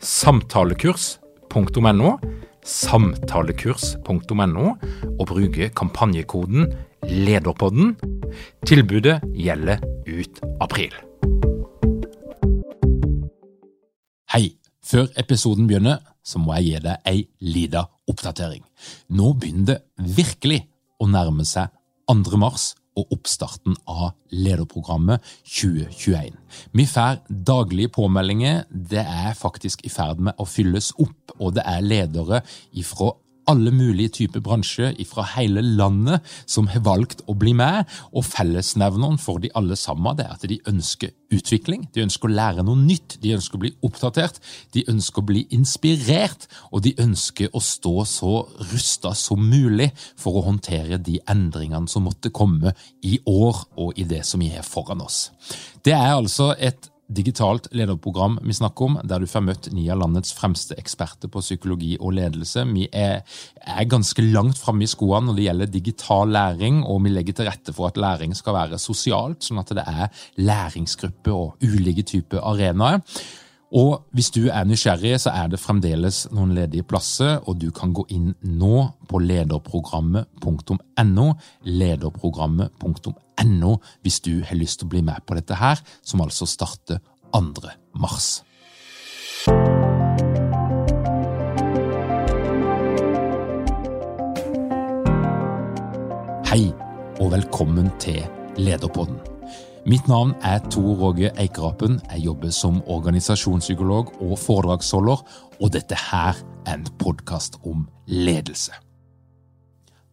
samtalekurs.no, samtalekurs.no, og bruke kampanjekoden LEDERPODDEN. Tilbudet gjelder ut april. Hei! Før episoden begynner, så må jeg gi deg ei lita oppdatering. Nå begynner det virkelig å nærme seg 2. mars og oppstarten av lederprogrammet 2021. Vi får daglige påmeldinger. Det er faktisk i ferd med å fylles opp, og det er ledere ifra alle mulige typer bransjer fra hele landet som har valgt å bli med. Og fellesnevneren for de alle sammen det er at de ønsker utvikling, de ønsker å lære noe nytt, de ønsker å bli oppdatert, de ønsker å bli inspirert, og de ønsker å stå så rusta som mulig for å håndtere de endringene som måtte komme i år og i det som vi er foran oss. Det er altså et digitalt lederprogram vi snakker om, der du får møtt ni av landets fremste eksperter på psykologi og ledelse. Vi er, er ganske langt framme i skoene når det gjelder digital læring, og vi legger til rette for at læring skal være sosialt, sånn at det er læringsgrupper og ulike typer arenaer. Og hvis du er nysgjerrig, så er det fremdeles noen ledige plasser, og du kan gå inn nå på lederprogrammet.no, lederprogrammet.no, hvis du har lyst til å bli med på dette her, som altså starter 2. mars. Hei, og velkommen til Lederpodden. Mitt navn er Tor Roger Eikerapen. Jeg jobber som organisasjonspsykolog og foredragsholder, og dette her er en podkast om ledelse.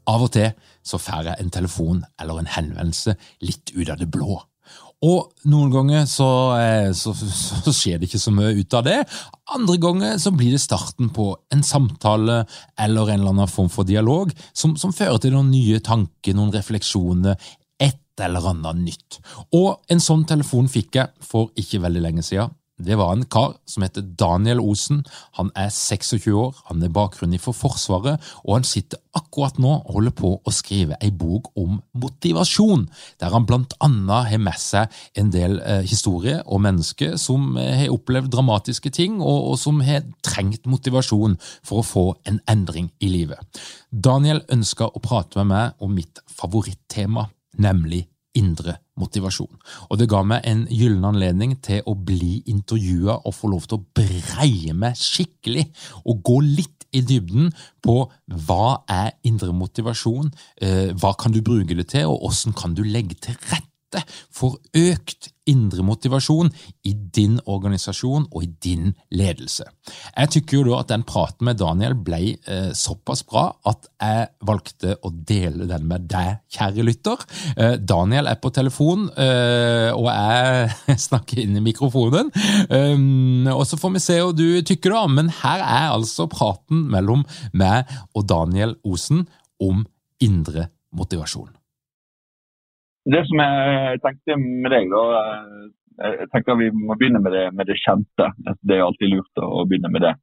Av og til så får jeg en telefon eller en henvendelse litt ut av det blå. Og noen ganger så, eh, så, så, skjer det ikke så mye ut av det. Andre ganger så blir det starten på en samtale eller en eller annen form for dialog som, som fører til noen nye tanker, noen refleksjoner, eller annet nytt. Og en sånn telefon fikk jeg for ikke veldig lenge siden. Det var en kar som heter Daniel Osen. Han er 26 år, han er bakgrunn for Forsvaret, og han sitter akkurat nå og holder på å skrive ei bok om motivasjon, der han blant annet har med seg en del eh, historier og mennesker som eh, har opplevd dramatiske ting, og, og som har trengt motivasjon for å få en endring i livet. Daniel ønska å prate med meg om mitt favorittema nemlig indre motivasjon. Og det ga meg en gyllen anledning til å bli intervjua og få lov til å breie meg skikkelig og gå litt i dybden på hva er indre motivasjon, eh, hva kan du bruke det til, og hvordan kan du legge til rette for økt indre motivasjon i din organisasjon og i din ledelse. Jeg tykker jo da at den praten med Daniel ble eh, såpass bra at jeg valgte å dele den med deg, kjære lytter. Eh, Daniel er på telefon, eh, og jeg snakker inn i mikrofonen. Um, og så får vi se hva du tykker, da. Men her er altså praten mellom meg og Daniel Osen om indre motivasjon det som jeg tenkte med deg, da eh, Jeg tenker vi må begynne med det, med det kjente. Det er alltid lurt å begynne med det.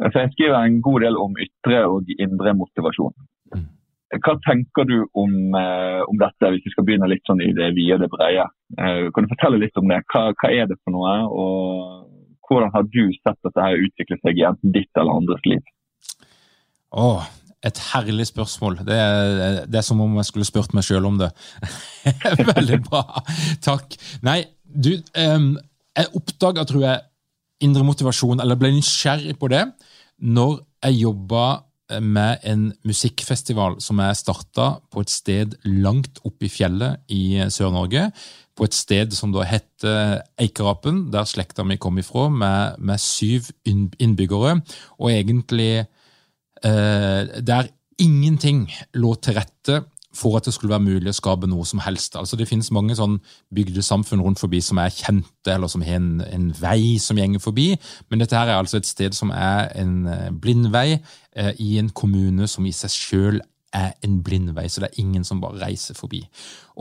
For Jeg skriver en god del om ytre og indre motivasjon. Mm. Hva tenker du om, eh, om, dette, hvis vi skal begynne litt sånn i det vide og det brede? Eh, kan du fortelle litt om det? Hva, hva, er det for noe, og hvordan har du sett dette her utvikle seg i enten ditt eller andres liv? Åh, et herlig spørsmål. Det er, det er, som om jeg skulle spurt meg sjøl om det. Veldig bra. Takk. Nei, du, um, jeg oppdaga, tror jeg, indre motivasjon, eller ble nysgjerrig på det, når jeg jobba med en musikkfestival som jeg starta på et sted langt oppe i fjellet i Sør-Norge. På et sted som da heter Eikerapen, der slekta mi kom ifra, med, med syv innbyggere. Og egentlig eh, der ingenting lå til rette for at det skulle være mulig å skape noe som helst. Altså Det finnes mange sånn bygdesamfunn rundt forbi som er kjente, eller som har en, en vei som gjenger forbi, men dette her er altså et sted som er en eh, blindvei eh, i en kommune som i seg sjøl er en blindvei, så det er ingen som bare reiser forbi.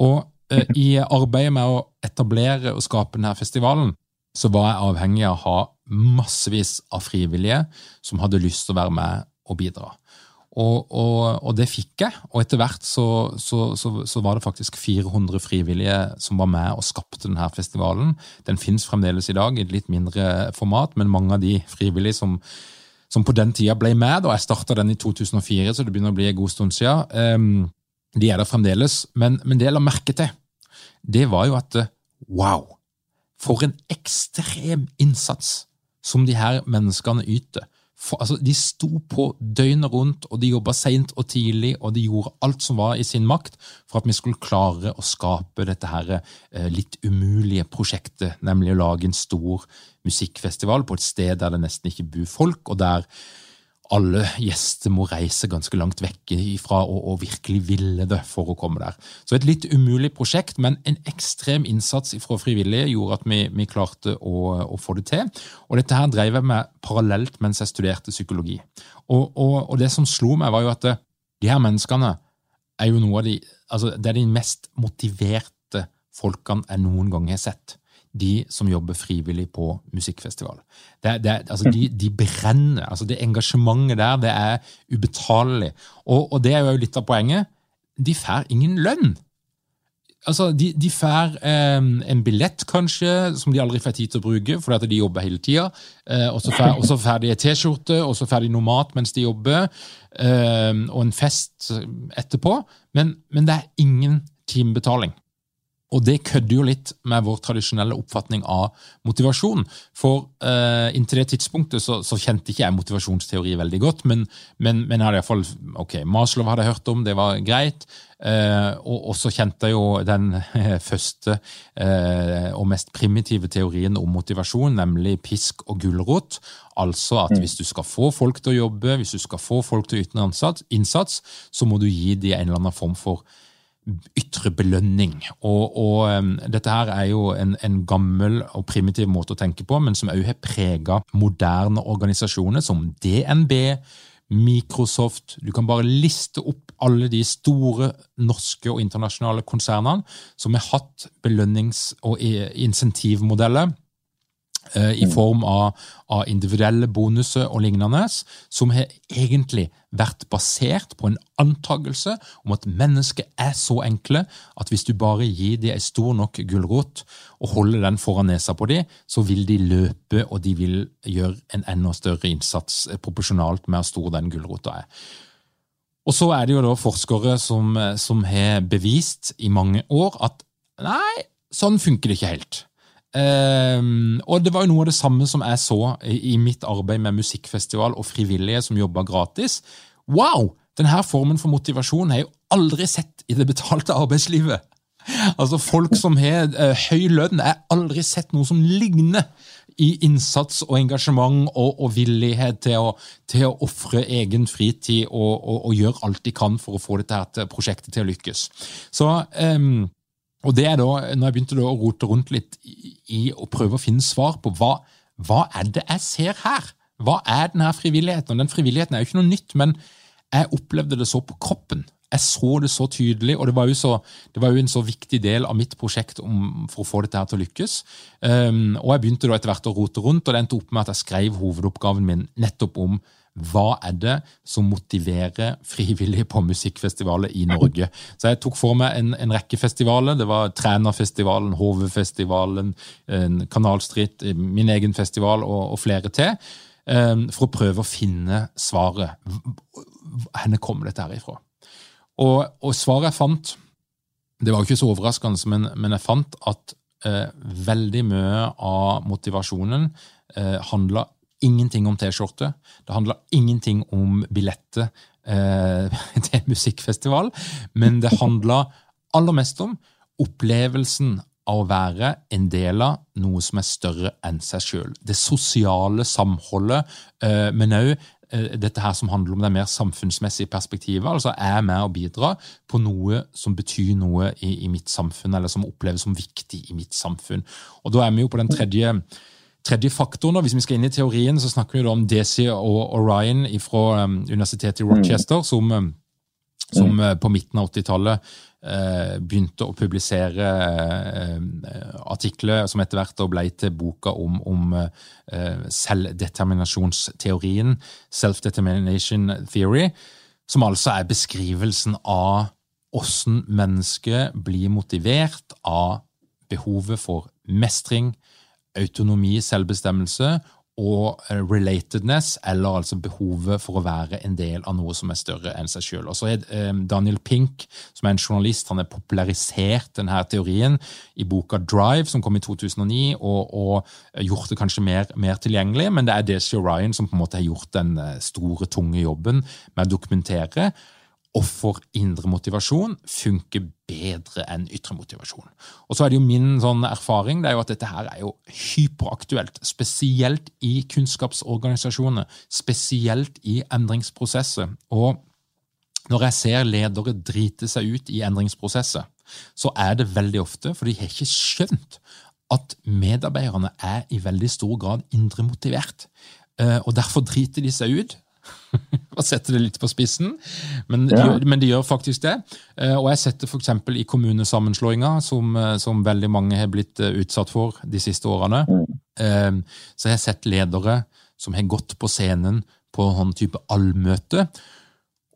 Og eh, i arbeidet med å etablere og skape denne festivalen, så var jeg avhengig av å ha massevis av frivillige som hadde lyst til å være med og bidra. Og, og, og, det fikk jeg. Og etter hvert så, så, så, så, var det faktisk 400 frivillige som var med og skapte denne festivalen. Den fins fremdeles i dag i et litt mindre format, men mange av de frivillige som, som på den tida ble med, og jeg starta den i 2004, så det begynner å bli en god stund siden, um, de er der fremdeles. Men, men det jeg la merke til, det var jo at wow, for en ekstrem innsats som de her menneskene yter for, altså, de sto på døgnet rundt, og de jobba seint og tidlig, og de gjorde alt som var i sin makt for at vi skulle klare å skape dette her, eh, litt umulige prosjektet, nemlig å lage en stor musikkfestival på et sted der det nesten ikke bor folk, og der alle gjester må reise ganske langt vekk ifra og, og, virkelig ville det for å komme der. Så et litt umulig prosjekt, men en ekstrem innsats fra frivillige gjorde at vi, vi klarte å, å, få det til. Og dette her drev jeg med parallelt mens jeg studerte psykologi. Og, og, og det som slo meg, var jo at de her menneskene er jo noe av de altså Det er de mest motiverte folkene jeg noen gang har sett de som jobber frivillig på musikkfestival. Det, det, altså de, de, brenner. altså Det engasjementet der det er ubetalelig. Og, og det er jo litt av poenget. De får ingen lønn. Altså, De, de får eh, en billett, kanskje, som de aldri får tid til å bruke, fordi at de jobber hele tida. Eh, og så får de en T-skjorte, og så får de noe mat mens de jobber, eh, og en fest etterpå. Men, men det er ingen timebetaling. Og det kødder jo litt med vår tradisjonelle oppfatning av motivasjon. For uh, inntil det tidspunktet så, så, kjente ikke jeg motivasjonsteori veldig godt, men, men, men hadde iallfall ok, Maslow hadde jeg hørt om, det var greit. Uh, og, så kjente jeg jo den første uh, og mest primitive teorien om motivasjon, nemlig pisk og gulrot. Altså at mm. hvis du skal få folk til å jobbe, hvis du skal få folk til å yte innsats, så må du gi dem en eller annen form for ytre belønning. Og, og dette her er jo en, en, gammel og primitiv måte å tenke på, men som også har prega moderne organisasjoner som DNB, Microsoft Du kan bare liste opp alle de store norske og internasjonale konsernene som har hatt belønnings- og insentivmodeller i mm. form av, av, individuelle bonuser og lignende, som har egentlig vært basert på en antakelse om at mennesker er så enkle at hvis du bare gir dem en stor nok gulrot og holder den foran nesa på dem, så vil de løpe og de vil gjøre en enda større innsats eh, proporsjonalt med hvor stor den gulrota er. Og så er det jo da forskere som, eh, som har bevist i mange år at nei, sånn funker det ikke helt. Um, og det var jo noe av det samme som jeg så i, i mitt arbeid med musikkfestival og frivillige som jobba gratis. Wow! Denne formen for motivasjon har jeg jo aldri sett i det betalte arbeidslivet. Altså Folk som har uh, høy lønn, jeg har aldri sett noe som ligner i innsats og engasjement og, og villighet til å, til ofre egen fritid og, og, og, gjøre alt de kan for å få dette prosjektet til å lykkes. Så um, og det er da, når jeg begynte å rote rundt litt i å prøve å finne svar på hva, hva er det jeg ser her? Hva er denne frivilligheten? Og den frivilligheten er jo ikke noe nytt, men jeg opplevde det så på kroppen. Jeg så det så tydelig, og det var jo, så, det var jo en så viktig del av mitt prosjekt om, for å få dette her til å lykkes. Um, og jeg begynte da etter hvert å rote rundt, og det endte opp med at jeg skrev hovedoppgaven min nettopp om hva er det som motiverer frivillige på musikkfestivaler i Norge? Så jeg tok for meg en, en rekke festivaler. Det var Trænerfestivalen, HV-festivalen, Kanalstritt, min egen festival og, og flere til. Um, for å prøve å finne svaret. Hvor kommer dette her ifra? Og, og, svaret jeg fant, det var jo ikke så overraskende, men, men jeg fant at uh, veldig mye av motivasjonen uh, handla ingenting om T-skjorte. Det handler ingenting om billetter eh, til musikkfestival. Men det handler aller mest om opplevelsen av å være en del av noe som er større enn seg sjøl. Det sosiale samholdet, eh, men òg eh, dette her som handler om det mer samfunnsmessige perspektivet. altså Er med å bidra på noe som betyr noe i, i, mitt samfunn, eller som oppleves som viktig i mitt samfunn. Og Da er vi jo på den tredje, tredje faktoren. og Hvis vi skal inn i teorien, så snakker vi da om Desi og Orion fra um, Universitetet i Rochester, som, um, som mm. på midten av 80-tallet uh, begynte å publisere uh, artikler som etter hvert ble til boka om, om uh, selvdeterminasjonsteorien, Self-Determination Theory, som altså er beskrivelsen av hvordan mennesket blir motivert av behovet for mestring, autonomi, selvbestemmelse og relatedness, eller altså behovet for å være en del av noe som er større enn seg sjøl. Eh, Daniel Pink, som er en journalist, han har popularisert denne teorien i boka Drive, som kom i 2009, og, og gjort det kanskje mer, mer, tilgjengelig. Men det er Desi Ryan som på en måte har gjort den eh, store, tunge jobben med å dokumentere hvorfor indre motivasjon funker bedre enn ytre motivasjon. Og så er det jo Min sånn erfaring det er jo at dette her er jo hyperaktuelt, spesielt i kunnskapsorganisasjoner, spesielt i endringsprosesser. Og når jeg ser ledere drite seg ut i endringsprosesser, så er det veldig ofte, for de har ikke skjønt at medarbeiderne er i veldig stor grad indre motivert. Eh, og derfor driter de seg ut og setter det litt på spissen, men, ja. de, men, de gjør faktisk det. Eh, og jeg setter f.eks. i kommunesammenslåinga, som, eh, som, veldig mange har blitt eh, utsatt for de siste årene, mm. så jeg har sett ledere som har gått på scenen på en sånn type allmøte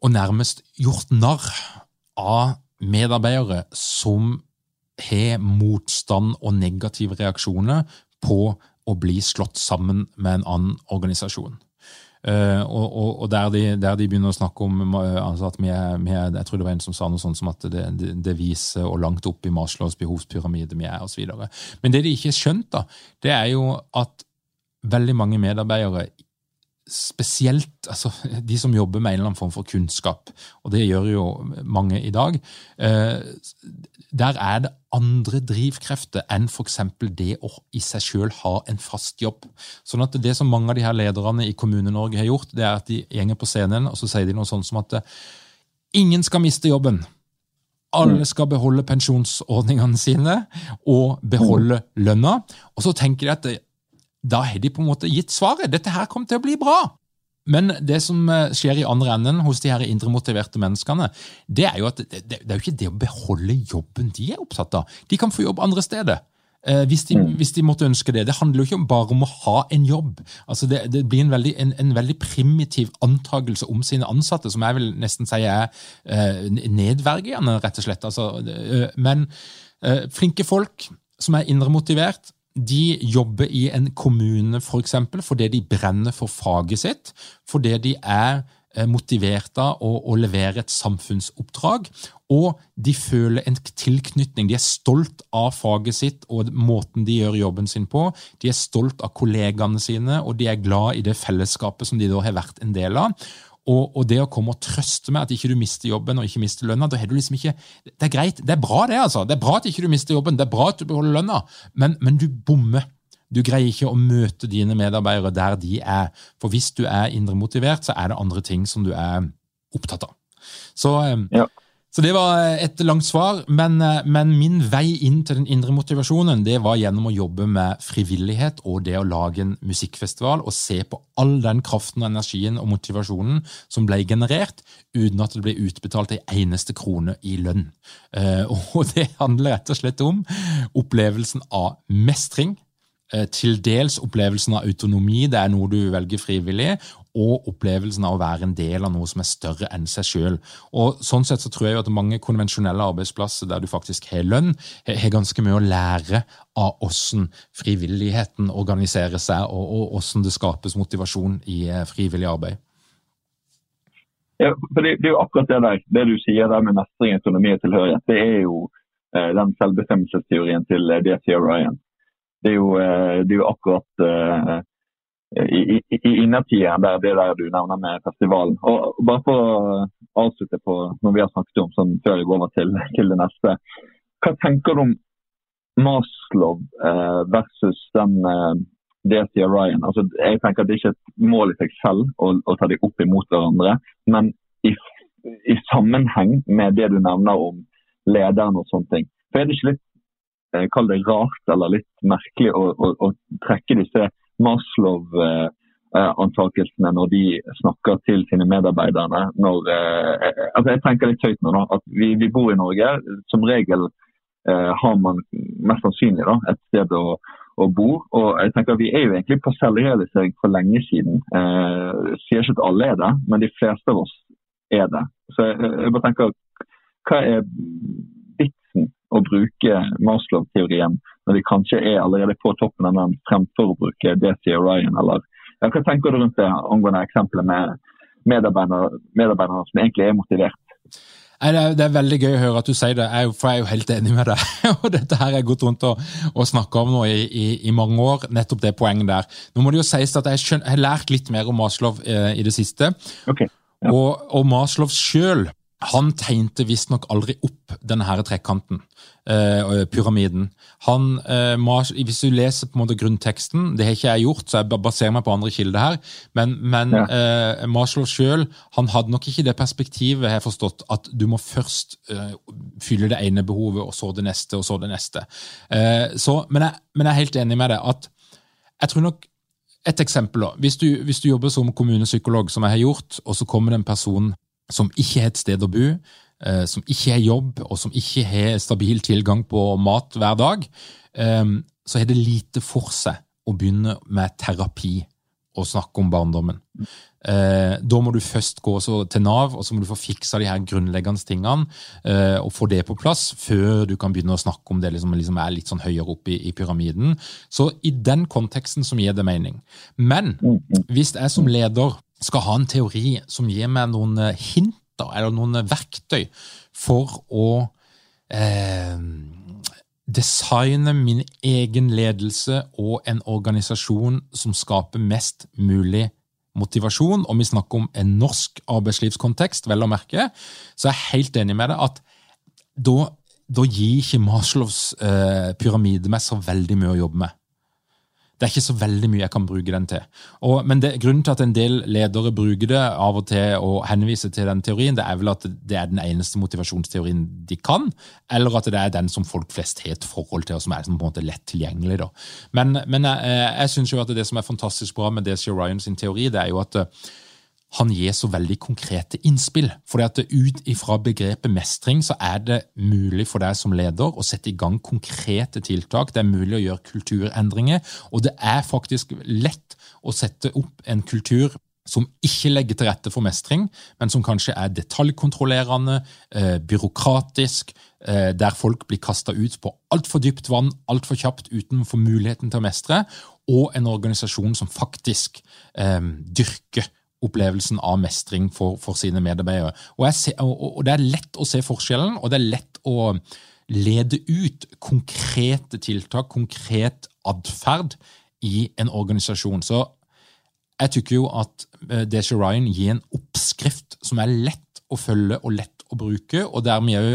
og nærmest gjort narr av medarbeidere som har motstand og negative reaksjoner på å bli slått sammen med en annen organisasjon. Uh, og, og, og der, de, der, de, begynner å snakke om altså at vi er, vi er, Jeg tror det var en som sa noe sånt som at det, det, det viser hvor langt opp i Maslows behovspyramide vi er, osv. Men det de ikke har skjønt, da, det er jo at veldig mange medarbeidere spesielt altså, de som jobber med en eller annen form for kunnskap, og det gjør jo mange i dag, eh, der er det andre drivkrefter enn f.eks. det å i seg sjøl ha en fast jobb. Sånn at Det som mange av de her lederne i Kommune-Norge har gjort, det er at de gjenger på scenen og så sier de noe sånt som at ingen skal miste jobben. Alle skal beholde pensjonsordningene sine og beholde lønna. Og så tenker de at da har de på en måte gitt svaret. Dette her kommer til å bli bra. Men det som eh, skjer i andre enden hos de her indremotiverte menneskene, det er jo at det, det, er jo ikke det å beholde jobben de er opptatt av. De kan få jobb andre steder. Eh, hvis, de, mm. hvis, de, måtte ønske det. Det handler jo ikke bare om å ha en jobb. Altså det, det, blir en veldig, en, en veldig, primitiv antakelse om sine ansatte, som jeg vil nesten si er eh, nedverdigende, rett og slett. Altså, eh, men flinke folk som er indremotivert, de jobber i en kommune for eksempel, fordi de brenner for faget sitt, fordi de er eh, motivert av å, å, levere et samfunnsoppdrag, og de føler en tilknytning. De er stolt av faget sitt og måten de gjør jobben sin på. De er stolt av kollegaene sine, og de er glad i det fellesskapet som de da har vært en del av. Og, og, det å komme og trøste med at ikke du mister jobben og ikke mister lønna da har du liksom ikke, Det er greit, det er bra, det. altså. Det er bra at ikke du mister jobben, det er bra at du beholder lønna, men, men du bommer. Du greier ikke å møte dine medarbeidere der de er. For hvis du er indremotivert, så er det andre ting som du er opptatt av. Så eh, ja. Så det var et langt svar, men, eh, men, min vei inn til den indre motivasjonen det var gjennom å jobbe med frivillighet og det å lage en musikkfestival og se på all den kraften, og energien og motivasjonen som ble generert, uten at det ble utbetalt ei eneste krone i lønn. Eh, og det handler rett og slett om opplevelsen av mestring, Eh, til dels opplevelsen av autonomi, det er noe du velger frivillig, og opplevelsen av å være en del av noe som er større enn seg sjøl. Sånn sett så tror jeg jo at mange konvensjonelle arbeidsplasser der du faktisk har lønn, har ganske mye å lære av hvordan frivilligheten organiserer seg, og hvordan det skapes motivasjon i eh, frivillig arbeid. Ja, for det, det, er jo akkurat det der, det du sier der med mestring, autonomi og tilhørighet. Det er jo eh, den selvbestemmelsesteorien til DC Ryan det er jo, eh, det er jo akkurat uh, i, i, i innertiden, der, det der du nevner med festivalen. Og bare for å avslutte på noe vi har snakket om sånn, før vi går over til, til, det neste. Hva tenker du om Maslow eh, versus den eh, DC Ryan? Altså, jeg tenker at Det er ikke et mål i seg selv å, å ta dem opp imot hverandre, men i, i, sammenheng med det du nevner om lederen og sånne ting. For Er det ikke litt eh, kall det rart eller litt merkelig å, å, å trekke disse Maslow-antakelsene når de snakker til sine medarbeidere. Når, eh, altså jeg tenker litt høyt nå, da, at vi, vi, bor i Norge. Som regel eh, har man mest sannsynlig da, et sted å, og bo. Og jeg tenker Vi er jo egentlig på selvrealisering for lenge siden. Eh, sier ikke at alle er det, men de fleste av oss er det. Så jeg, jeg bare tenker, Hva er vitsen å bruke Maslow-teorien når de kanskje er allerede på toppen av den, fremfor å bruke DC Orion? Eller, ja, hva tenker du rundt det angående eksempelet med medarbeidere, medarbeidere som egentlig er motivert? Det er, det er, veldig gøy å høre at du sier det, jeg, for jeg er jo helt enig med deg. og Dette her har jeg gått rundt og, og snakka om nå i, i, i, mange år, nettopp det poenget der. Nå må det jo sies at Jeg, skjøn, jeg har lært litt mer om Maslow eh, i det siste. Okay, ja. og, og Maslow sjøl han tegnte visstnok aldri opp denne her trekanten, eh, pyramiden. Han, uh, Hvis du leser på en måte grunnteksten, det har ikke jeg gjort, så jeg baserer meg på andre kilder her, men, men ja. eh, Marshall sjøl hadde nok ikke det perspektivet, jeg har forstått, at du må først fylle det ene behovet, og så det neste, og så det neste. Så, men, jeg, men, jeg, er helt enig med deg at jeg tror nok et eksempel. da, hvis du, hvis du jobber som kommunepsykolog, som jeg har gjort, og så kommer det en person som ikke har et sted å bo, eh, som ikke har jobb, og som ikke har stabil tilgang på mat hver dag, eh, så har det lite for seg å begynne med terapi og snakke om barndommen. Eh, da må du først gå til Nav, og så må du få fiksa de her grunnleggende tingene og få det på plass før du kan begynne å snakke om det liksom, liksom er litt sånn høyere oppe i, i, pyramiden. Så i den konteksten som gir det mening. Men hvis jeg som leder skal ha en teori som gir meg noen eh, hinter eller noen eh, verktøy for å eh, designe min egen ledelse og en organisasjon som skaper mest mulig motivasjon, og vi snakker om en norsk arbeidslivskontekst, vel å merke, så jeg helt enig med deg at da, da gir ikke Maslows eh, pyramide meg så veldig mye å jobbe med. Det er ikke så veldig mye jeg kan bruke den til. Og, men det, grunnen til at en del ledere bruker det av og til og henviser til den teorien, det er vel at det er den eneste motivasjonsteorien de kan, eller at det er den som folk flest har et forhold til, og som er liksom på en måte lett tilgjengelig. Da. Men, men jeg, jeg syns jo at det som er fantastisk bra med DC Ryan sin teori, det er jo at han gir så veldig konkrete innspill. Fordi at Ut ifra begrepet mestring så er det mulig for deg som leder å sette i gang konkrete tiltak. Det er mulig å gjøre kulturendringer, og det er faktisk lett å sette opp en kultur som ikke legger til rette for mestring, men som kanskje er detaljkontrollerende, eh, byråkratisk, eh, der folk blir kasta ut på altfor dypt vann altfor kjapt uten å få muligheten til å mestre, og en organisasjon som faktisk eh, dyrker opplevelsen av mestring for, for sine medarbeidere. Og, ser, og, og, Det er lett å se forskjellen, og det er lett å lede ut konkrete tiltak, konkret atferd, i en organisasjon. Så jeg tykker jo at Desha Ryan gir en oppskrift som er lett å følge og lett å bruke, og der vi òg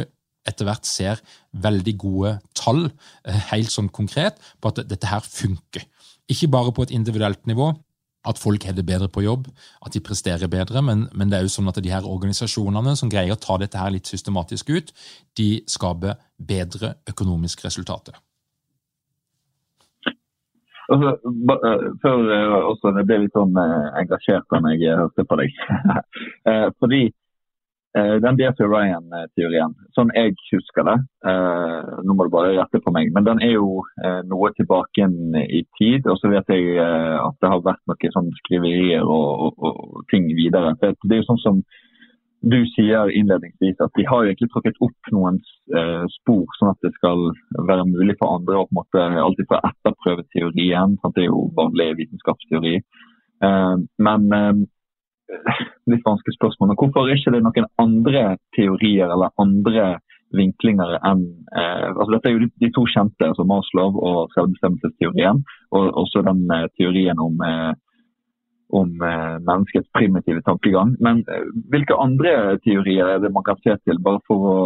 etter hvert ser veldig gode tall, eh, helt sånn konkret, på at dette her funker. Ikke bare på et individuelt nivå, at folk har det bedre på jobb, at de presterer bedre. Men, men, det er jo sånn at de her organisasjonene som greier å ta dette her litt systematisk ut, de skaper bedre økonomiske resultater. Uh, før uh, også, det ble litt sånn uh, engasjert da jeg hørte på deg. fordi Eh, den DF Ryan-teorien, sånn jeg husker det, eh, nå må du bare rette på meg, men den er jo eh, noe tilbake i tid. Og så vet jeg at det har vært noen sånn skriverier og, og, og, ting videre. Det er jo sånn som du sier innledningsvis, at de har jo egentlig trukket opp noen spor, sånn at det skal være mulig for andre å på en måte alltid få etterprøve teorien. Sant? Det er jo vanlig vitenskapsteori. men litt vanskelig spørsmål. Hvorfor er ikke det noen andre teorier eller andre vinklinger enn eh, altså Dette er jo de, de, to kjente, altså Maslow og selvbestemmelsesteorien. Og også den eh, teorien om eh, om menneskets primitive tankegang. Men hvilke andre teorier er det man kan se til, bare for å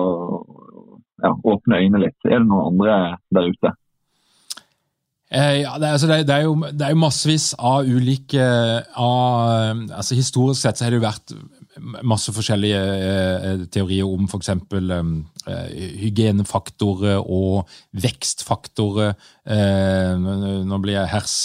ja, åpne øynene litt? Er det noen andre der ute? Ja, det, altså det, er jo, det, er jo, massevis av ulike av, altså Historisk sett så har det jo vært masse forskjellige eh, teorier om f.eks. Eh, hygienefaktorer og vekstfaktorer. Eh, nå blir jeg hers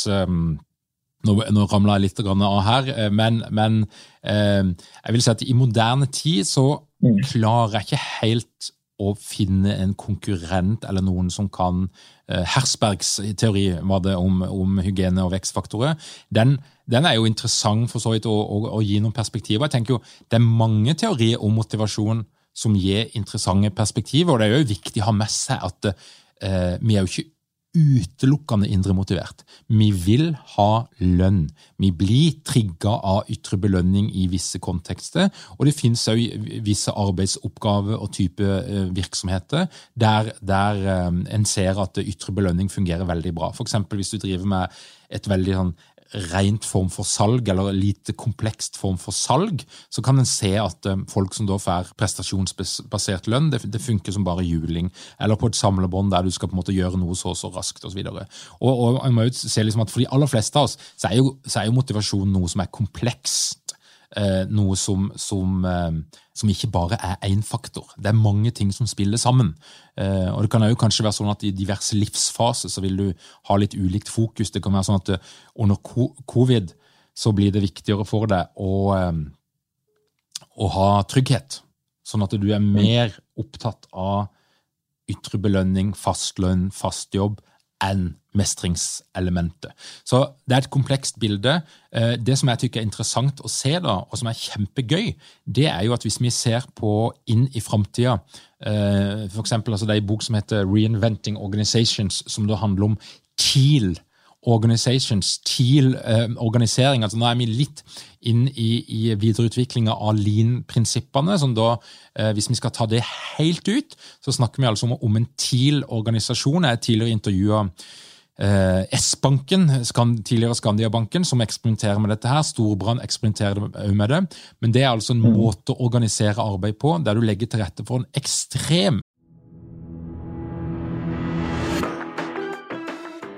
Nå, nå ramla jeg litt av her, men, men jeg vil si at i moderne tid så mm. klarer jeg ikke helt å finne en konkurrent eller noen som kan Hersbergs teori var det om, om hygiene og vekstfaktorer. Den, den er jo interessant for så vidt å, å, å, gi noen perspektiver. Jeg tenker jo, Det er mange teorier om motivasjon som gir interessante perspektiver, og det er jo viktig å ha med seg at eh, vi er jo ikke utelukkende indremotivert. Vi vil ha lønn. Vi blir trigga av ytre belønning i visse kontekster. Og det finnes òg visse arbeidsoppgaver og type eh, virksomheter der, der eh, en ser at ytre belønning fungerer veldig bra. F.eks. hvis du driver med et veldig sånn rent form for salg, eller lite komplekst form for salg, så kan en se at eh, folk som da får prestasjonsbasert lønn, det, funker som bare juling. Eller på et samlebånd der du skal på en måte gjøre noe så så raskt osv. Og, og, og jeg må jo se liksom at For de aller fleste av oss så er jo, jo motivasjon noe som er komplekst. Eh, noe som, som, eh, som, ikke bare er én faktor. Det er mange ting som spiller sammen. Eh, og Det kan jo kanskje være sånn at i diverse livsfaser så vil du ha litt ulikt fokus. Det kan være sånn at under covid så blir det viktigere for deg å, å ha trygghet. Sånn at du er mer opptatt av ytre belønning, fast lønn, fast jobb, enn mestringselementet. Så det er et komplekst bilde. Eh, det som jeg tykker er interessant å se, da, og som er kjempegøy, det er jo at hvis vi ser på inn i framtida For eksempel, Altså det er en bok som heter 'Reinventing Organizations', som da handler om TEAL organizations, TEAL-organisering. altså Nå er vi litt inn i, i videreutviklinga av lean-prinsippene. som da, eh, Hvis vi skal ta det helt ut, så snakker vi altså om, om en TEAL-organisasjon. Jeg har tidligere intervjua Eh, S-banken, tidligere Skandia-banken, som eksperimenterer med dette. her. Storbrann eksperimenterer også med det. Men det er altså en mm. måte å organisere arbeid på der du legger til rette for en ekstrem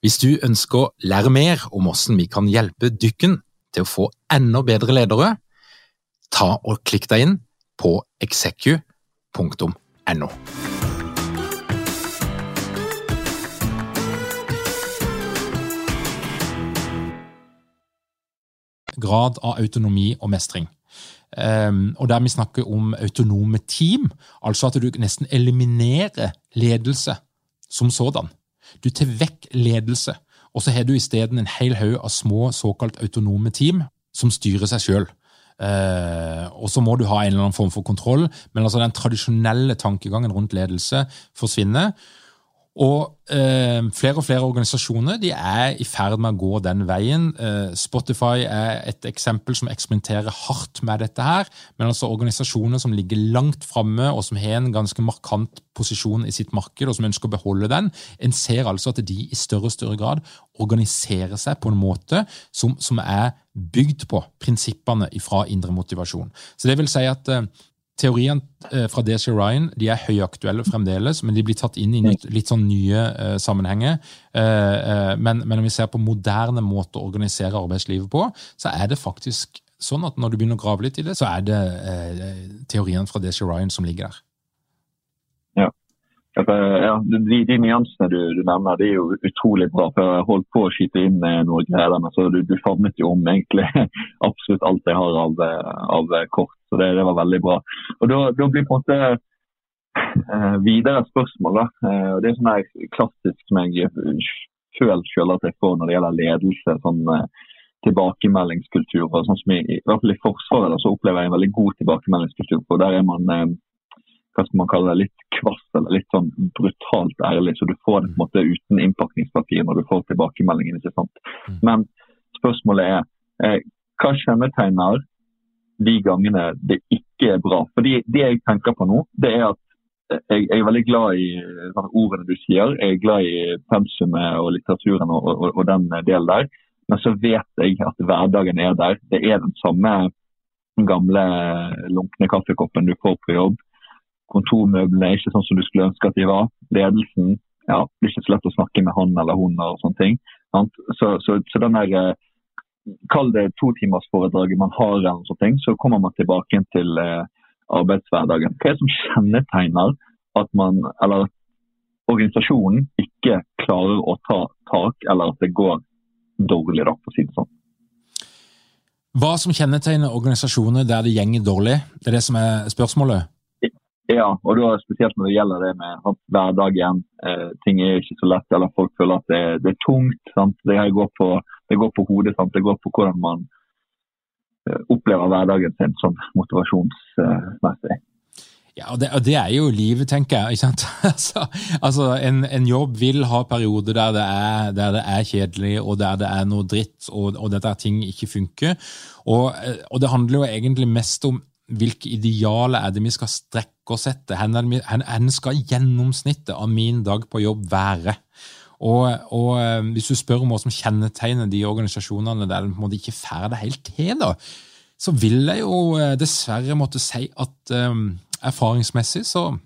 Hvis du ønsker å lære mer om hvordan vi kan hjelpe dykken til å få enda bedre ledere, ta og klikk deg inn på execu.no. grad av autonomi og mestring. Um, og der vi snakker om autonome team, altså at du nesten eliminerer ledelse som sådan. Du tar vekk ledelse, og så har du isteden en hel haug av små såkalt autonome team som styrer seg sjøl. Ehm, og så må du ha en eller annen form for kontroll, men altså den tradisjonelle tankegangen rundt ledelse forsvinner. Og eh, flere og flere organisasjoner de er i ferd med å gå den veien. Eh, Spotify er et eksempel som eksperimenterer hardt med dette. her, Men altså organisasjoner som ligger langt framme og som har en ganske markant posisjon i sitt marked, og som ønsker å beholde den. En ser altså at de i større og større grad organiserer seg på en måte som, som er bygd på prinsippene fra indre motivasjon. Så det vil si at eh, Teoriene eh, fra DC Ryan de er høyaktuelle fremdeles, men de blir tatt inn i litt, litt sånn nye uh, sammenhenger. Uh, uh, men, men, når vi ser på moderne måter å organisere arbeidslivet på, så er det faktisk sånn at når du begynner å grave litt i det, så er det teoriene fra DC Ryan som ligger der. Ja, de, de nyansene du, du, nevner, det er jo utrolig bra. for Jeg holdt på å skyte inn noe greier men så du, du favnet jo om egentlig absolutt alt jeg har av, av kort. Så det, det, var veldig bra. Og Da, da blir på en måte eh, videre spørsmål. da. Eh, Det er sånn klassisk som jeg føler selv at jeg får når det gjelder ledelse. sånn eh, tilbakemeldingskultur. og sånn som i, i hvert fall i Forsvaret da, så opplever jeg en veldig god tilbakemeldingskultur. for Der er man eh, hva skal man kalle det, litt kvass eller litt sånn brutalt ærlig. Så du får det på en måte uten innpakningspapir når du får tilbakemeldingen. ikke sant? Mm. Men spørsmålet er eh, hva kjennetegner de gangene det ikke er bra? Fordi det jeg tenker på nå, det er at jeg, jeg er veldig glad i sånn, ordene du sier. Jeg er glad i pensumet og litteraturen og, og, og den delen der. Men så vet jeg at hverdagen er der. Det er den samme gamle lunkne kaffekoppen du får på jobb. Kontormøblene ikke sånn som du skulle ønske at de var. Ledelsen ja, det blir ikke så lett å snakke med han eller hun og sånne ting. Så, så, så den der, eh, Kall det totimersforedraget man har, eller sånne ting, så kommer man tilbake til eh, arbeidshverdagen. Hva er det som kjennetegner at man, eller at organisasjonen ikke klarer å ta tak, eller at det går dårlig, da, for å si det sånn? Hva som kjennetegner organisasjoner der det gjenger dårlig, det er det som er spørsmålet? Ja, og da spesielt når det gjelder det med sant, hverdagen. Eh, ting er ikke så lett, eller folk føler at det, det er tungt. Sant? Det, går på, det går på hodet. Sant? Det går på hvordan man eh, opplever hverdagen sin sånn motivasjonsmessig. Ja, og det, og det, er jo livet, tenker jeg. altså, altså en, en, jobb vil ha perioder der det, er, der det er kjedelig, og der det er noe dritt, og, og der ting ikke funker. Og, og, det handler jo egentlig mest om hvilke idealer er det vi skal strekke oss sette, Hvor skal gjennomsnittet av min dag på jobb være? Og, og, eh, Hvis du spør om hva som kjennetegner de organisasjonene der de en måte ikke får det helt til, da, så vil jeg jo eh, dessverre måtte si at um, erfaringsmessig så,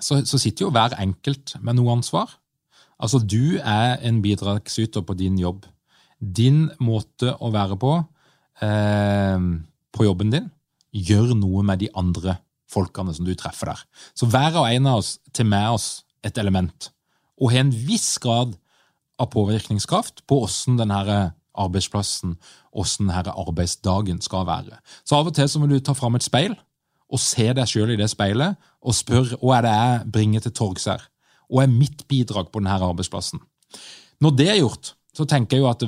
så, så, sitter jo hver enkelt med noe ansvar. Altså, du er en bidragsyter på din jobb. Din måte å være på eh, på jobben din gjør noe med de andre folkene som du treffer der. Så hver og en av oss tar med oss et element, og har en viss grad av påvirkningskraft på åssen denne arbeidsplassen, åssen denne arbeidsdagen skal være. Så av og til så må du ta fram et speil og se deg sjøl i det speilet og spørre hva er det jeg bringer til torgs her. Hva er mitt bidrag på denne arbeidsplassen? Når det er gjort, så tenker jeg jo at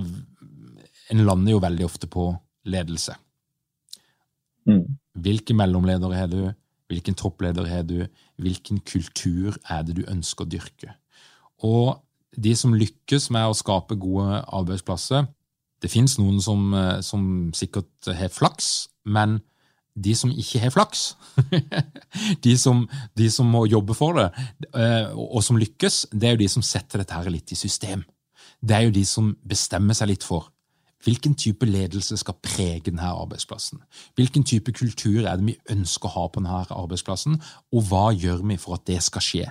en lander jo veldig ofte på ledelse. Mm. Hvilke mellomledere har du? Hvilken toppleder har du? Hvilken kultur er det du ønsker å dyrke? Og de som lykkes med å skape gode arbeidsplasser Det fins noen som, eh, som, sikkert har flaks, men de som ikke har flaks, de, som, de, som, må jobbe for det, eh, og som lykkes, det er jo de som setter dette her litt i system. Det er jo de som bestemmer seg litt for Hvilken type ledelse skal prege denne arbeidsplassen? Hvilken type kultur er det vi ønsker å ha på denne arbeidsplassen, og hva gjør vi for at det skal skje?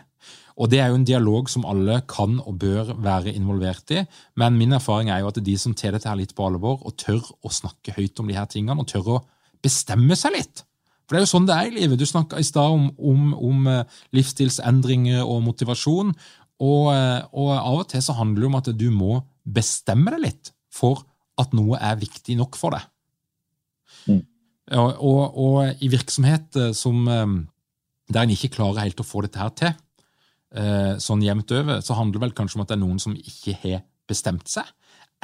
Og Det er jo en dialog som alle kan og bør være involvert i, men min erfaring er jo at de som tar dette her litt på alvor og tør å snakke høyt om de her tingene, og tør å bestemme seg litt For det er jo sånn det er i livet. Du snakka i stad om, om, om, eh, livsstilsendringer og motivasjon, og, eh, og av og til så handler det om at du må bestemme deg litt for at noe er viktig nok for deg. Mm. Og, og, og, i virksomhet eh, som, eh, der en ikke klarer helt å få dette her til, eh, sånn jevnt over, så handler det vel kanskje om at det er noen som ikke har bestemt seg.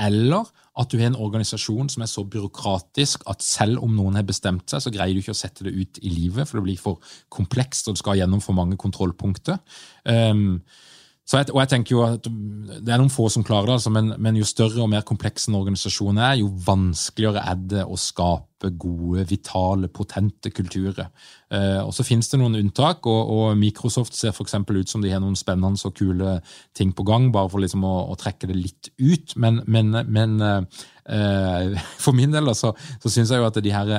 Eller at du har en organisasjon som er så byråkratisk at selv om noen har bestemt seg, så greier du ikke å sette det ut i livet, for det blir for komplekst, og du skal gjennom for mange kontrollpunkter. Um, jeg, og jeg tenker jo at Det er noen få som klarer det, altså, men, men, jo større og mer kompleks en organisasjon er, jo vanskeligere er det å skape gode, vitale, potente kulturer. Eh, og Så finnes det noen unntak, og, og Microsoft ser for ut som de har noen spennende og kule ting på gang, bare for liksom å, å trekke det litt ut. Men, men, men eh, for min del altså, så syns jeg jo at de her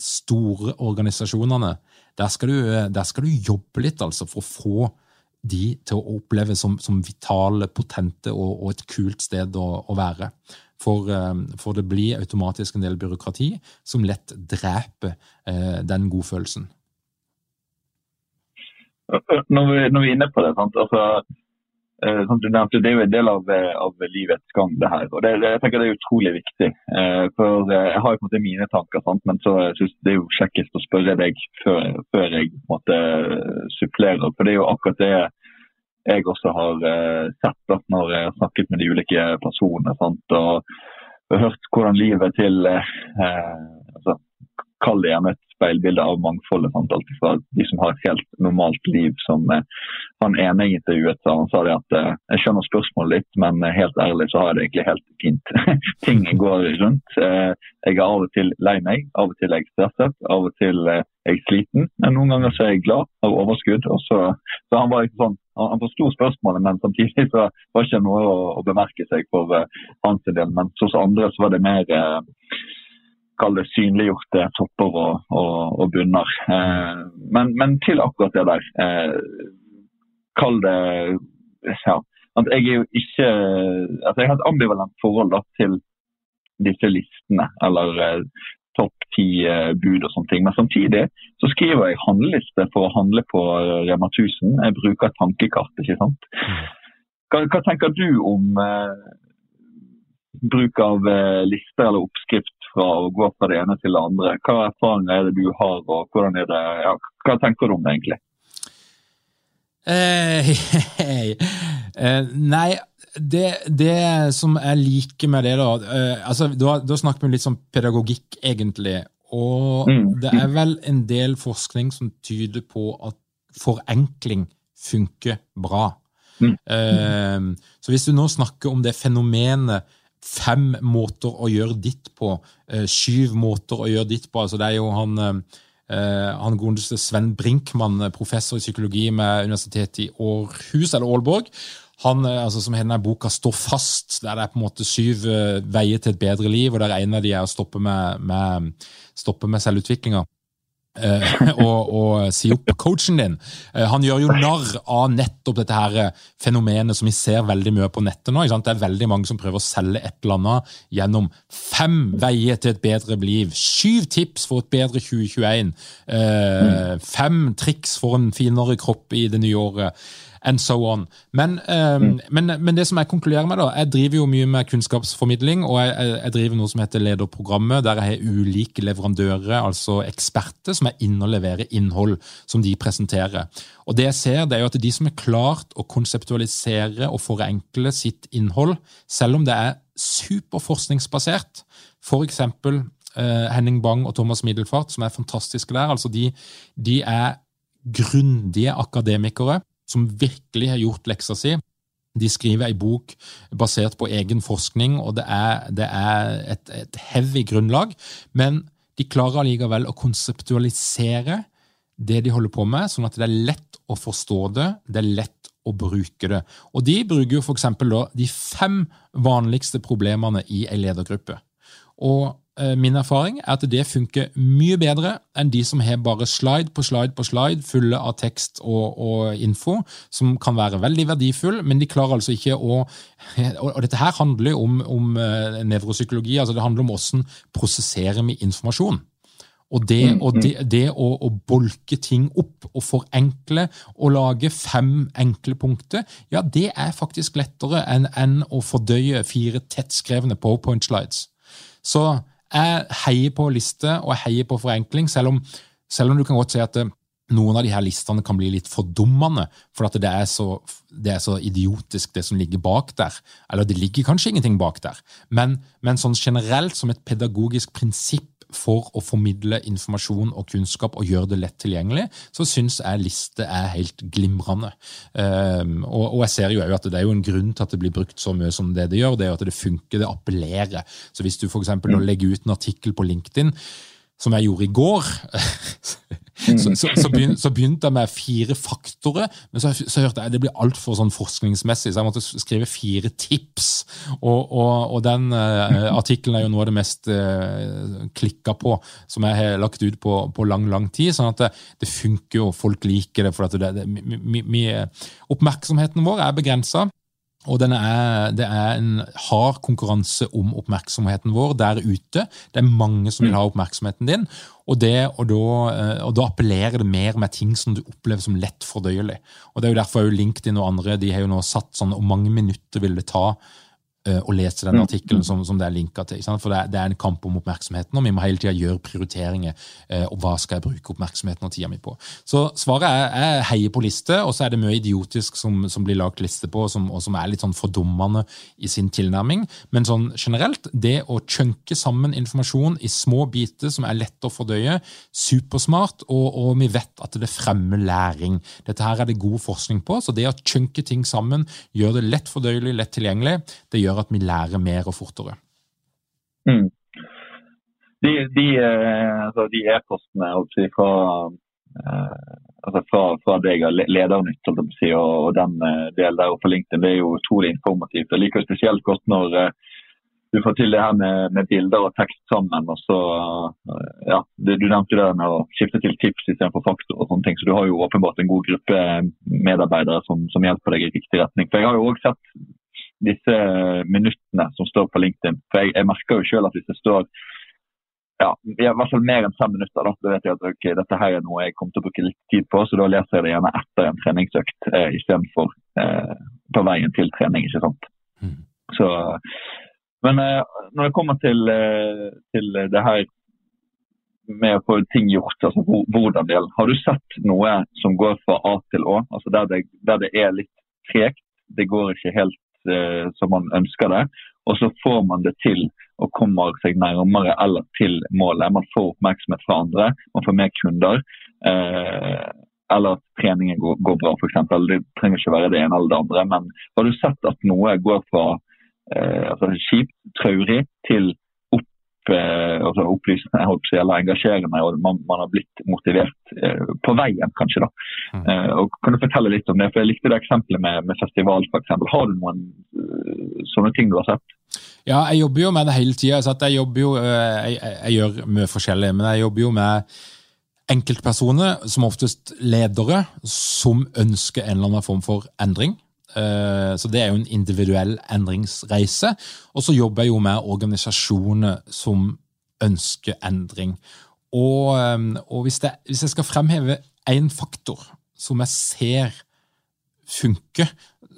store organisasjonene, der skal, du, der skal du jobbe litt altså, for å få de til å oppleve som, som vitale, potente og, og, et kult sted å, å være. For, eh, for, det blir automatisk en del byråkrati som lett dreper eh, den godfølelsen. Når vi, når vi, er inne på det? Altså, som du nevnte, Det er jo en del av, eh, av livets gang, det her. og det, jeg tenker det er utrolig viktig. Eh, for Jeg har jo på en måte mine tanker, sant? men så synes det er jo kjekkest å spørre deg før, før jeg på en måte supplerer. For det er jo akkurat det jeg også har sett da, når jeg har snakket med de ulike personene. Sant? Og hørt hvordan livet til altså, Kall det gjerne et speilbilde av mangfoldet. Sant? Alt fra de som har et helt normalt liv, som eh, han ene intervjuet sa. Han sa det at eh, jeg skjønner spørsmålet litt, men eh, helt ærlig så har jeg det egentlig helt fint. Ting går rundt. Jeg er av og til lei meg, av og til er jeg stresset, av og til er jeg sliten. Men noen ganger så er jeg glad, har overskudd. og så, så han var ikke sånn han forsto spørsmålet, men samtidig så var det ikke noe å, å bemerke seg for uh, hans del. Men hos andre så var det mer uh, kall det synliggjorte topper og, og, og bunner. Eh, men, men, til akkurat det der. Eh, kall det ja, at Jeg er jo ikke at Jeg har et ambivalent forhold da, til disse listene, eller eh, topp ti eh, bud og sånne ting. Men samtidig så skriver jeg handleliste for å handle på eh, Rema 1000. Jeg bruker tankekart, ikke sant. Hva, hva tenker du om eh, bruk av lister eller oppskrift fra å gå fra det ene til det andre. Hva erfaringer er det du har, og hvordan er det, ja, hva tenker du om det egentlig? Eh, eh, nei, det, det, som jeg liker med det, da eh, altså, Da, da snakker vi litt sånn pedagogikk, egentlig. Og mm. det er vel en del forskning som tyder på at forenkling funker bra. Mm. Eh, så hvis du nå snakker om det fenomenet fem måter å gjøre ditt på, eh, syv måter å gjøre ditt på. altså Det er jo han, eh, han godeste Sven Brinkmann, professor i psykologi med Universitetet i Århus, eller Aalborg. Han, altså, som har denne boka 'Står fast', der det er på en måte syv veier til et bedre liv, og der en av de er å stoppe med, med, med selvutviklinga. Uh, og, og, si opp coachen din. Uh, han gjør jo narr av nettopp dette her eh, fenomenet som vi ser veldig mye på nettet nå. Det er veldig mange som prøver å selge et eller annet gjennom fem veier til et bedre liv. Syv tips for et bedre 2021. Uh, fem triks for en finere kropp i det nye året and so on. Men, um, mm. men, men, det som jeg konkluderer med, da, jeg driver jo mye med kunnskapsformidling, og jeg, jeg driver noe som heter Lederprogrammet, der jeg har ulike leverandører, altså eksperter, som er inne og leverer innhold som de presenterer. Og det jeg ser, det er jo at de som er klart å konseptualisere og forenkle sitt innhold, selv om det er superforskningsbasert, f.eks. Uh, Henning Bang og Thomas Middelfart, som er fantastiske der. altså De, de er grundige akademikere som virkelig har gjort leksa si. De skriver ei bok basert på egen forskning, og det er, det er et, et, heavy grunnlag. Men de klarer allikevel å konseptualisere det de holder på med, sånn at det er lett å forstå det, det er lett å bruke det. Og de bruker jo f.eks. de fem vanligste problemene i ei ledergruppe. Og min erfaring er at det funker mye bedre enn de som har bare slide på slide på slide fulle av tekst og, og, info, som kan være veldig verdifull, men de klarer altså ikke å Og dette her handler om, om eh, nevropsykologi, altså det handler om hvordan prosesserer vi informasjon. Og det, mm, og det, mm. det å, å, bolke ting opp og forenkle og lage fem enkle punkter, ja, det er faktisk lettere enn, enn å fordøye fire tettskrevne powerpoint-slides. Så jeg heier på liste og jeg heier på forenkling, selv om, selv om du kan godt si at eh, noen av de her listene kan bli litt fordummende, for at det er, så, det er så idiotisk, det som ligger bak der. Eller det ligger kanskje ingenting bak der, men, men sånn generelt som et pedagogisk prinsipp for å formidle informasjon og kunnskap og gjøre det lett tilgjengelig, så syns jeg liste er helt glimrende. Og, og, jeg ser jo at det er jo en grunn til at det blir brukt så mye som det det gjør. Det er jo at det funker, det appellerer. Så hvis du f.eks. Mm. legger ut en artikkel på LinkedIn, som jeg gjorde i går Så, så, så, begynte, så, begynte, jeg med fire faktorer, men så, hørte jeg det blir altfor sånn forskningsmessig, så jeg måtte skrive fire tips. Og, og, og den uh, artikkelen er jo noe av det mest uh, klikka på som jeg har lagt ut på, på lang lang tid. sånn at det, det, funker jo, folk liker det. for det, det, mi, mi, Oppmerksomheten vår er begrensa. Og er, det er en hard konkurranse om oppmerksomheten vår der ute. Det er mange som vil ha oppmerksomheten din, og, det, og, da, eh, og da, appellerer det mer med ting som du opplever som lett fordøyelig. Og Det er jo derfor LinkedIn og andre de har jo nå satt sånn hvor mange minutter vil det ta å lese den artikkelen som, som det er linka til. For det er, det er, en kamp om oppmerksomheten, og vi må hele tida gjøre prioriteringer. og hva skal jeg bruke oppmerksomheten og tida mi på? Så svaret er jeg heier på liste, og så er det mye idiotisk som, som blir lagt liste på, som, og som er litt sånn fordummende i sin tilnærming. Men sånn generelt, det å chunke sammen informasjon i små biter som er lette å fordøye, supersmart, og, og vi vet at det fremmer læring. Dette her er det god forskning på, så det å chunke ting sammen, gjør det lett fordøyelig, lett tilgjengelig, det gjør at vi lærer mer og fortere. Mm. De, de, eh, altså de e-postene fra, eh, altså fra, fra deg og Ledernytt og, og den eh, delen der på LinkedIn, det er jo utrolig informativt. Jeg liker spesielt godt når du får til det her med, med bilder og tekst sammen. og så, ja, Du nevnte det med å skifte til tips istedenfor faktor. og sånne ting, så Du har jo åpenbart en god gruppe medarbeidere som, som hjelper deg i riktig retning. For Jeg har jo også sett disse minuttene som står på LinkedIn. For Jeg, jeg merker jo selv at hvis det står ja, i hvert fall mer enn fem minutter, da, da vet jeg at okay, dette her er noe jeg kommer til å bruke litt tid på. Så da leser jeg det gjerne etter en treningsøkt eh, istedenfor eh, på veien til trening. ikke sant? Mm. Så, men eh, når det kommer til, eh, til, det her med å få ting gjort, altså hvordan-delen, har du sett noe som går fra A til Å? altså Der det, der det er litt tregt, det går ikke helt eh, som man ønsker det. Og så får man det til og kommer seg nærmere eller til målet. Man får oppmerksomhet fra andre, man får mer kunder. Eh, eller at treningen går, går bra, f.eks. Det trenger ikke være det ene eller det andre. Men har du sett at noe går fra eh, altså kjipt, traurig, til Eh, altså opplysende eller engasjerende, og man, man, har blitt motivert eh, på veien, kanskje. da. Mm. Eh, og Kan du fortelle litt om det? For Jeg likte det eksempelet med, med festival, f.eks. Har du noen uh, sånne ting du har sett? Ja, jeg jobber jo med det hele tida. Jeg, jobber jo, jeg, jeg, jeg gjør mye forskjellig, men jeg jobber jo med enkeltpersoner, som oftest ledere, som ønsker en eller annen form for endring. Eh, så det er jo en individuell endringsreise. Og så jobber jeg jo med organisasjoner som ønsker endring. Og, eh, og hvis, det, hvis, jeg skal fremheve én faktor som jeg ser funker,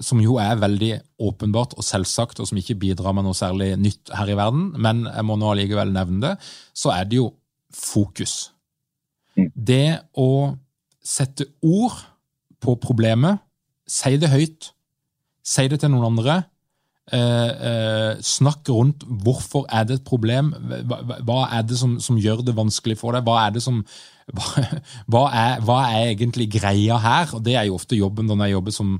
som jo er veldig åpenbart og selvsagt, og som ikke bidrar med noe særlig nytt her i verden, men jeg må nå allikevel nevne det, så er det jo fokus. Mm. Det å sette ord på problemet, si det høyt, Si det til noen andre. Eh, eh, snakk rundt hvorfor er det et problem. Hva, hva er det som, som, gjør det vanskelig for deg? Hva er som hva, er, hva, er, egentlig greia her? Og Det er jo ofte jobben når jeg jobber som,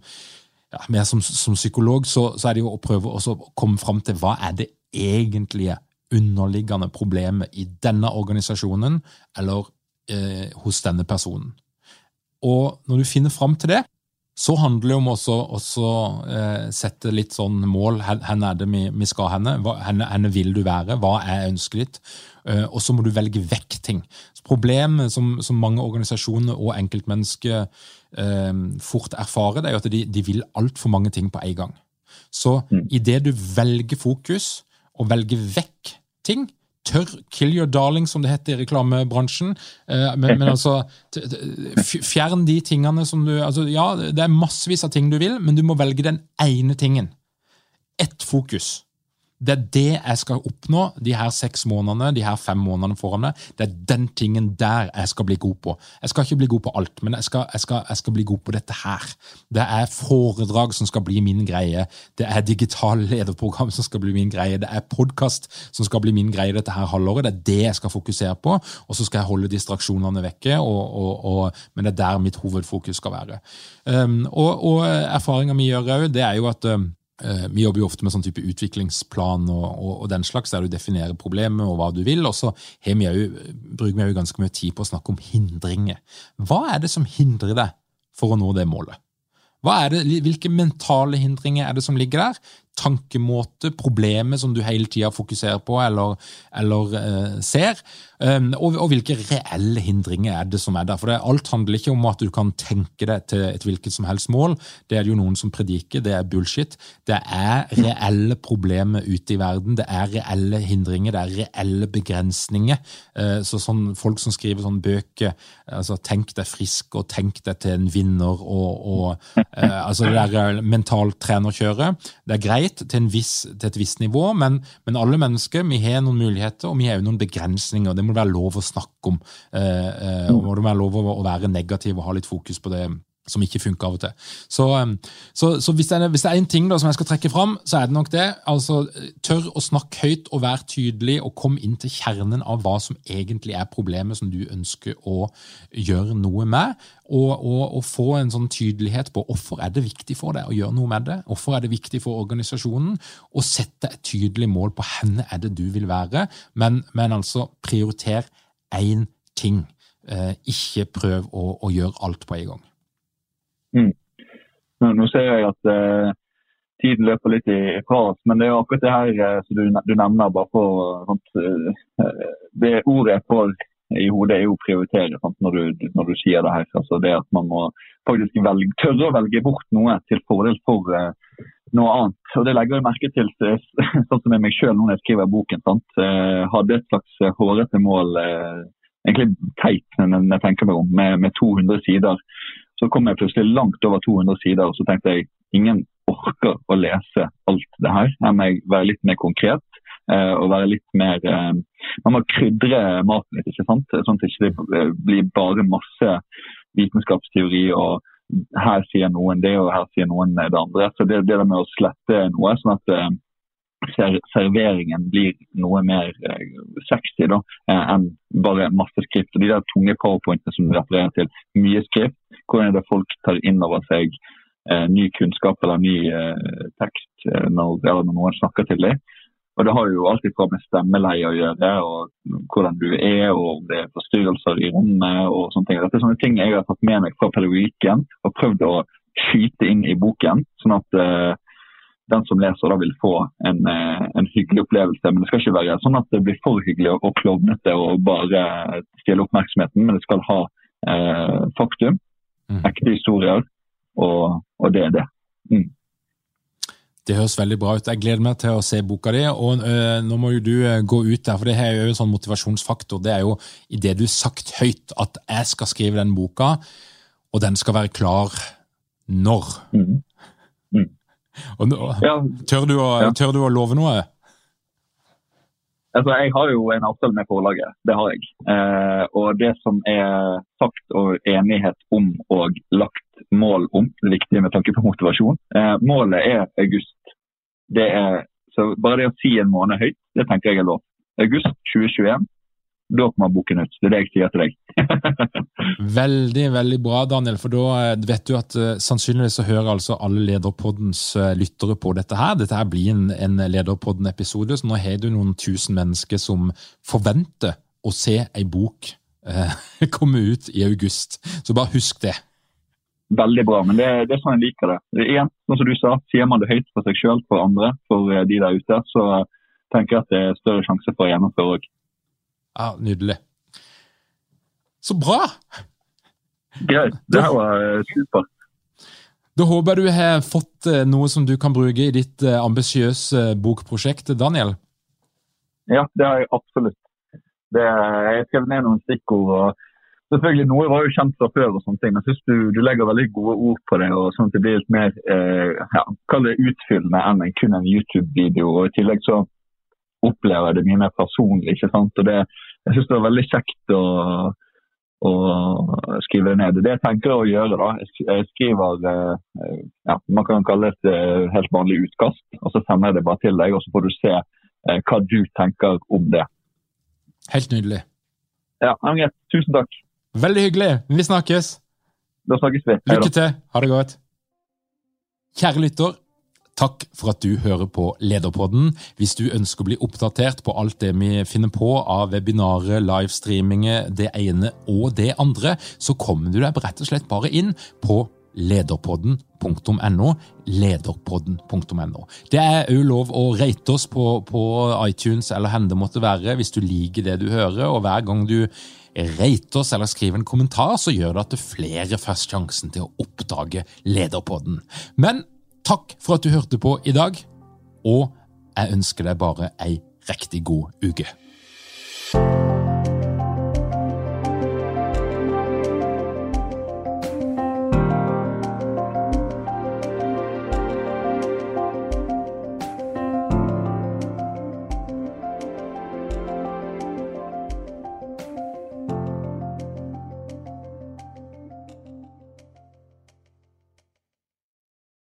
ja, som, som psykolog. Så, så, er det jo å prøve å komme fram til hva er det egentlige underliggende problemet i denne organisasjonen eller eh, hos denne personen. Og når du finner fram til det, så handler det om også å eh, sette litt sånn mål. Hvor er det vi, vi skal henne? Hvor vil du være? Hva er ønsket ditt? Eh, og så må du velge vekk ting. Problemet som, som, mange organisasjoner og enkeltmennesker eh, fort erfarer, det er jo at de, de vil altfor mange ting på en gang. Så mm. idet du velger fokus, og velger vekk ting, tørr 'kill your darling', som det heter i reklamebransjen. Eh, men, men, altså Fjern de tingene som du altså, Ja, det er massevis av ting du vil, men du må velge den ene tingen. Ett fokus. Det er det jeg skal oppnå de her seks månedene, de her fem månedene foran meg. Det er den tingen der jeg skal bli god på. Jeg skal ikke bli god på alt, men jeg skal, jeg skal, jeg skal bli god på dette her. Det er foredrag som skal bli min greie. Det er digitale lederprogram som skal bli min greie. Det er podkast som skal bli min greie dette her halvåret. Det er det jeg skal fokusere på, og så skal jeg holde distraksjonene vekke. Og, og, og, men det er der mitt hovedfokus skal være. Um, og, og erfaringa mi gjør òg, det er jo at um, vi jobber jo ofte med sånn type utviklingsplan og, og, og, den slags, der du definerer problemet og hva du vil. Og så bruker vi jo ganske mye tid på å snakke om hindringer. Hva er det som hindrer deg for å nå det målet? Det, hvilke mentale hindringer er det som ligger der? Tankemåte, problemet som du hele tida fokuserer på eller, eller uh, ser? Um, og, og, hvilke reelle hindringer er det som er der? For det, Alt handler ikke om at du kan tenke deg til et hvilket som helst mål. Det er det jo noen som prediker, det er bullshit. Det er reelle problemer ute i verden. Det er reelle hindringer, det er reelle begrensninger. Uh, så sånn, Folk som skriver sånne bøker, altså tenk deg frisk og tenk deg til en vinner og, og uh, altså det der mentaltrenerkjøret. Det er greit til, viss, til, et visst nivå, men, men, alle mennesker vi har noen muligheter og vi har noen begrensninger. Det må det være lov å snakke om. Eh, eh, og må det være lov å være negativ og ha litt fokus på det som ikke funker av og til. Så, um, så, så hvis, det er, hvis, det er, en ting da, som jeg skal trekke fram, så er det nok det. altså Tør å snakke høyt og være tydelig og kom inn til kjernen av hva som egentlig er problemet som du ønsker å gjøre noe med. Og, og, og få en sånn tydelighet på hvorfor er det viktig for deg å gjøre noe med det. Hvorfor er det viktig for organisasjonen å sette et tydelig mål på henne er det du vil være, men, men altså prioriter én ting. Eh, ikke prøv å, å gjøre alt på en gang. Mm. Nå, ser jeg at uh, tiden løper litt ifra oss, men det er akkurat det her uh, som du, du, nevner. bare for sånt, uh, Det ordet jeg får i hodet, er jo prioritere prioritere når du, når, du, sier det her. Altså det at man må faktisk velge, tørre å velge bort noe til fordel for noe annet. Og Det legger jeg merke til sånn som jeg meg sjøl når jeg skriver boken. sant? hadde et slags hårete mål, egentlig teit når jeg tenker meg om, med, med 200 sider. Så kom jeg plutselig langt over 200 sider, og så tenkte jeg ingen orker å lese alt det her. Her må jeg være litt mer konkret. Uh, og være litt mer uh, Man må krydre maten litt, ikke sant? sånn at det ikke blir bare masse vitenskapsteori og her sier noen det, og her sier noen det andre. Så det, det med å slette noe, sånn at uh, serveringen blir noe mer sexy da, enn bare masse skrift. Og De der tunge powerpointene som refererer til, mye skrift, hvordan er det folk tar inn over seg eh, ny kunnskap eller ny eh, tekst når, når, når, noen snakker til dem. Og Det har jo alltid fra med stemmeleie å gjøre, og hvordan du er, og om det er forstyrrelser i rommet. og sånne ting. Dette er sånne ting jeg har tatt med meg fra pedagogikken og prøvd å skyte inn i boken. sånn at uh, den som leser da vil få en, uh, en, hyggelig opplevelse. Men det skal ikke være sånn at det blir for hyggelig og klovnete og bare stjele oppmerksomheten, men det skal ha eh, faktum Mm. Ekte historier, og, og, det er det. Mm. Det høres veldig bra ut. Jeg gleder meg til å se boka di. og øh, Nå må jo du øh, gå ut der, for det er jo en sånn motivasjonsfaktor. Det er jo i det du har sagt høyt at jeg skal skrive den boka, og den skal være klar når. Mm. Mm. Nå, ja. tør, du å, tør, du å, love noe? Altså, jeg har jo en avtale med forlaget, det har jeg. Eh, og det som er sagt og enighet om og lagt mål om, det viktige med tanke på motivasjon. Eh, målet er august. Det er, så bare det å si en måned høyt, det tenker jeg er lov. August 2021 da kommer boken ut. Det er det jeg sier til deg. veldig veldig bra, Daniel. For da eh, vet du at uh, sannsynligvis så hører altså alle Lederpoddens uh, lyttere på dette her. Dette her blir en, en Lederpodden-episode, så nå har du noen tusen mennesker som forventer å se ei bok eh, komme ut i august. Så bare husk det. Veldig bra, men det, det er sånn jeg liker det. Igjen, sånn som du sa, Sier man det høyt for seg sjøl, for andre, for de der ute, så tenker jeg at det er større sjanse for å gjennomføre òg. Ja, Nydelig. Så bra! Greit. Det her var eh, supert. Da håper jeg du har fått eh, noe som du kan bruke i ditt eh, ambisiøse bokprosjekt, Daniel? Ja, det har jeg absolutt. Det, jeg skrev ned noen stikkord. og selvfølgelig Noe var jo kjent fra før, og sånne ting, men jeg synes du, du, legger veldig gode ord på det. og sånn at Det blir litt mer eh, ja, utfyllende enn kun en YouTube-video. og I tillegg så opplever det mye mer personlig. ikke sant? Og det, Jeg syns det var veldig kjekt å, å, skrive det ned. Det jeg tenker å gjøre, da, jeg skriver eh, ja, Man kan kalle det et eh, helt vanlig utkast, og så sender jeg det bare til deg, og så får du se eh, hva du tenker om det. Helt nydelig. Ja, Greit. Tusen takk. Veldig hyggelig. Vi snakkes. Da snakkes vi. Lykke til. Ha det godt. Kjære lytter. Takk for at du hører på Lederpodden. Hvis du ønsker å bli oppdatert på alt det vi finner på av webinarer, livestreaminger, det ene og det andre, så kommer du deg rett og slett bare inn på lederpodden.no. Lederpodden.no. Det er òg lov å rate oss på, på iTunes eller hvor det måtte være, hvis du liker det du hører. Og hver gang du rate oss eller skriver en kommentar, så gjør det at det flere får sjansen til å oppdage Lederpodden. Men Takk for at du hørte på i dag, og jeg ønsker deg bare ei riktig god uke.